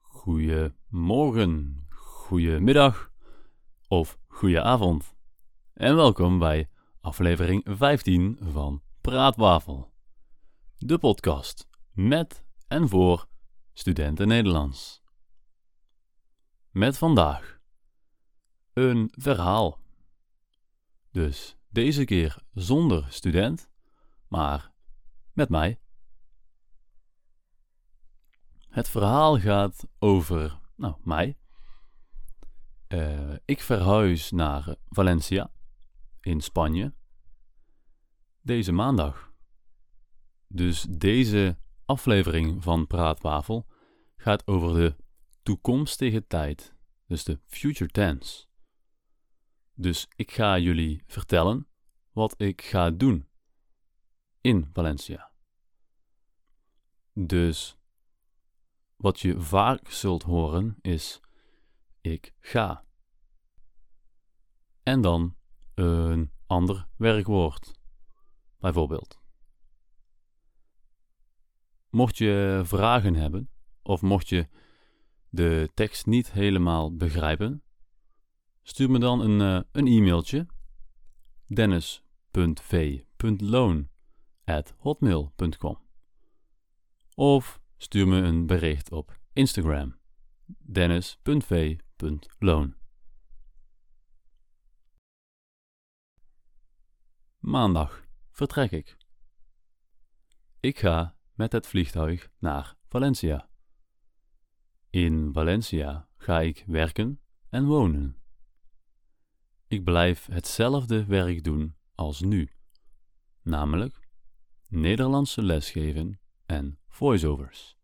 Goedemorgen, goedemiddag of goedenavond. En welkom bij aflevering 15 van Praatwafel. De podcast met en voor studenten Nederlands. Met vandaag een verhaal. Dus deze keer zonder student, maar met mij. Het verhaal gaat over, nou, mij. Uh, ik verhuis naar Valencia in Spanje deze maandag. Dus deze aflevering van Praatwafel gaat over de toekomstige tijd, dus de future tense. Dus ik ga jullie vertellen wat ik ga doen in Valencia. Dus wat je vaak zult horen is: ik ga. En dan een ander werkwoord, bijvoorbeeld. Mocht je vragen hebben, of mocht je de tekst niet helemaal begrijpen, stuur me dan een, uh, een e-mailtje dennis.v.loon@hotmail.com of stuur me een bericht op Instagram dennis.v.loon. Maandag vertrek ik. Ik ga met het vliegtuig naar Valencia. In Valencia ga ik werken en wonen. Ik blijf hetzelfde werk doen als nu, namelijk Nederlandse lesgeven en voiceovers.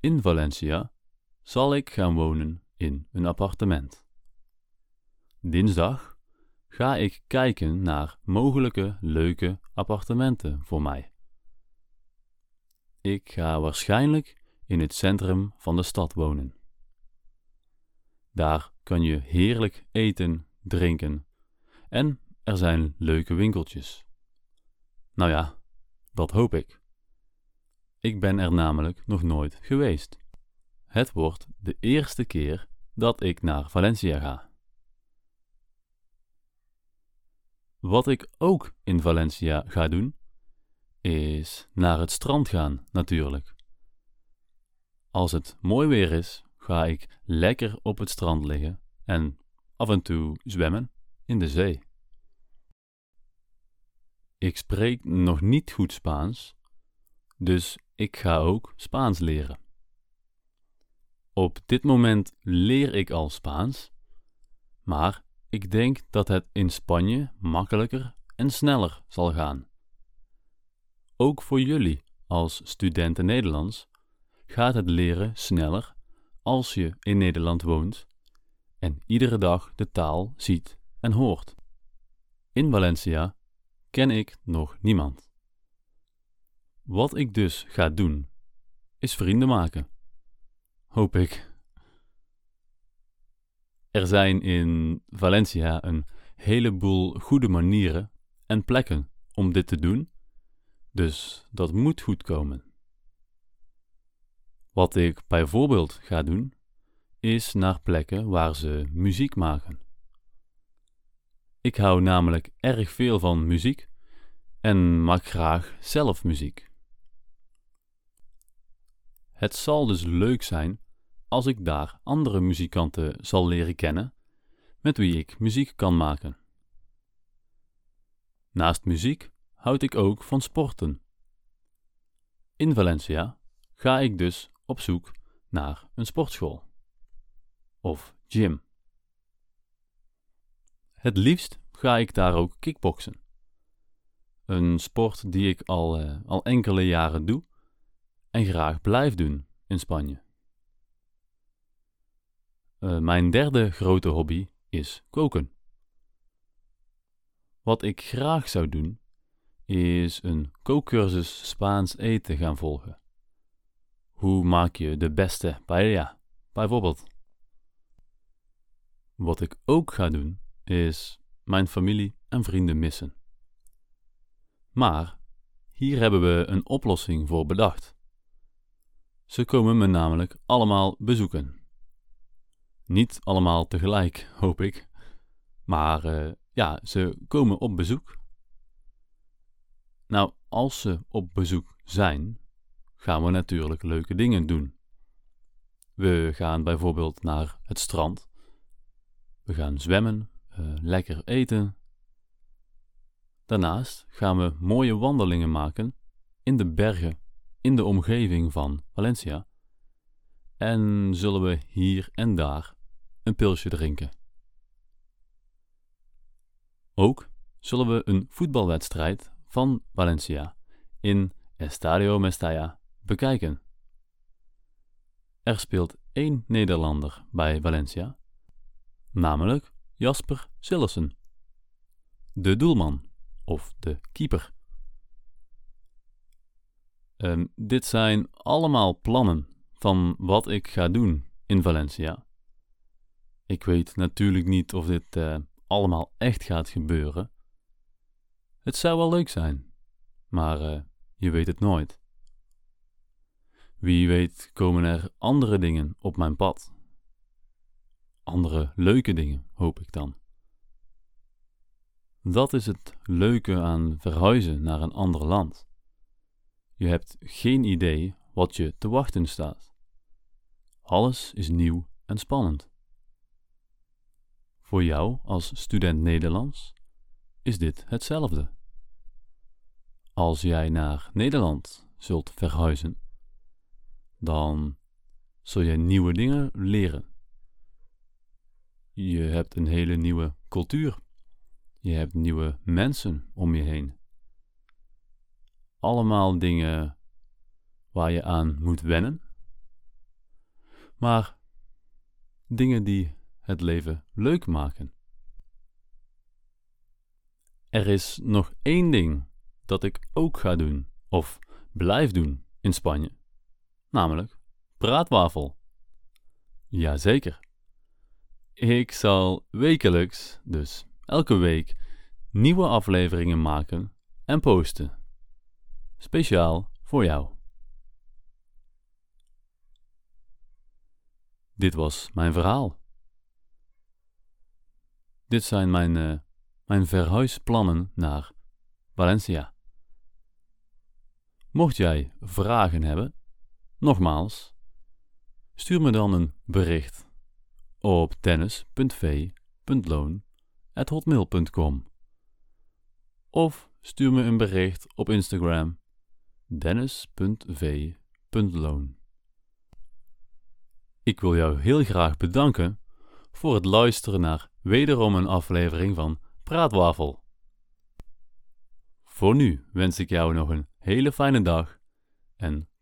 In Valencia zal ik gaan wonen in een appartement. Dinsdag ga ik kijken naar mogelijke leuke appartementen voor mij. Ik ga waarschijnlijk in het centrum van de stad wonen. Daar kan je heerlijk eten, drinken en er zijn leuke winkeltjes. Nou ja, dat hoop ik. Ik ben er namelijk nog nooit geweest. Het wordt de eerste keer dat ik naar Valencia ga. Wat ik ook in Valencia ga doen, is naar het strand gaan natuurlijk. Als het mooi weer is, ga ik lekker op het strand liggen en af en toe zwemmen in de zee. Ik spreek nog niet goed Spaans, dus ik ga ook Spaans leren. Op dit moment leer ik al Spaans, maar ik denk dat het in Spanje makkelijker en sneller zal gaan. Ook voor jullie als studenten Nederlands gaat het leren sneller als je in Nederland woont en iedere dag de taal ziet en hoort. In Valencia ken ik nog niemand. Wat ik dus ga doen, is vrienden maken. Hoop ik. Er zijn in Valencia een heleboel goede manieren en plekken om dit te doen, dus dat moet goed komen. Wat ik bijvoorbeeld ga doen, is naar plekken waar ze muziek maken. Ik hou namelijk erg veel van muziek en maak graag zelf muziek. Het zal dus leuk zijn als ik daar andere muzikanten zal leren kennen met wie ik muziek kan maken. Naast muziek houd ik ook van sporten. In Valencia ga ik dus op zoek naar een sportschool of gym. Het liefst ga ik daar ook kickboksen. Een sport die ik al, uh, al enkele jaren doe en graag blijf doen in Spanje. Uh, mijn derde grote hobby is koken. Wat ik graag zou doen, is een kookcursus Spaans eten gaan volgen. Hoe maak je de beste paella, bijvoorbeeld? Wat ik ook ga doen, is mijn familie en vrienden missen. Maar hier hebben we een oplossing voor bedacht. Ze komen me namelijk allemaal bezoeken. Niet allemaal tegelijk, hoop ik. Maar uh, ja, ze komen op bezoek. Nou, als ze op bezoek zijn, gaan we natuurlijk leuke dingen doen. We gaan bijvoorbeeld naar het strand. We gaan zwemmen, uh, lekker eten. Daarnaast gaan we mooie wandelingen maken in de bergen in de omgeving van Valencia. En zullen we hier en daar een pilsje drinken. Ook zullen we een voetbalwedstrijd van Valencia in Estadio Mestalla bekijken. Er speelt één Nederlander bij Valencia, namelijk Jasper Sillessen, de doelman of de keeper. Um, dit zijn allemaal plannen van wat ik ga doen in Valencia. Ik weet natuurlijk niet of dit uh, allemaal echt gaat gebeuren. Het zou wel leuk zijn, maar uh, je weet het nooit. Wie weet komen er andere dingen op mijn pad. Andere leuke dingen, hoop ik dan. Dat is het leuke aan verhuizen naar een ander land. Je hebt geen idee wat je te wachten staat. Alles is nieuw en spannend. Voor jou als student Nederlands is dit hetzelfde. Als jij naar Nederland zult verhuizen, dan zul je nieuwe dingen leren. Je hebt een hele nieuwe cultuur. Je hebt nieuwe mensen om je heen. Allemaal dingen waar je aan moet wennen. Maar dingen die het leven leuk maken. Er is nog één ding dat ik ook ga doen, of blijf doen in Spanje, namelijk praatwafel. Jazeker. Ik zal wekelijks, dus elke week, nieuwe afleveringen maken en posten. Speciaal voor jou. Dit was mijn verhaal. Dit zijn mijn, uh, mijn verhuisplannen naar Valencia. Mocht jij vragen hebben, nogmaals, stuur me dan een bericht op tennis.v.loon.hotmail.com of stuur me een bericht op Instagram dennis.v.loon. Ik wil jou heel graag bedanken voor het luisteren naar wederom een aflevering van Praatwafel. Voor nu wens ik jou nog een hele fijne dag en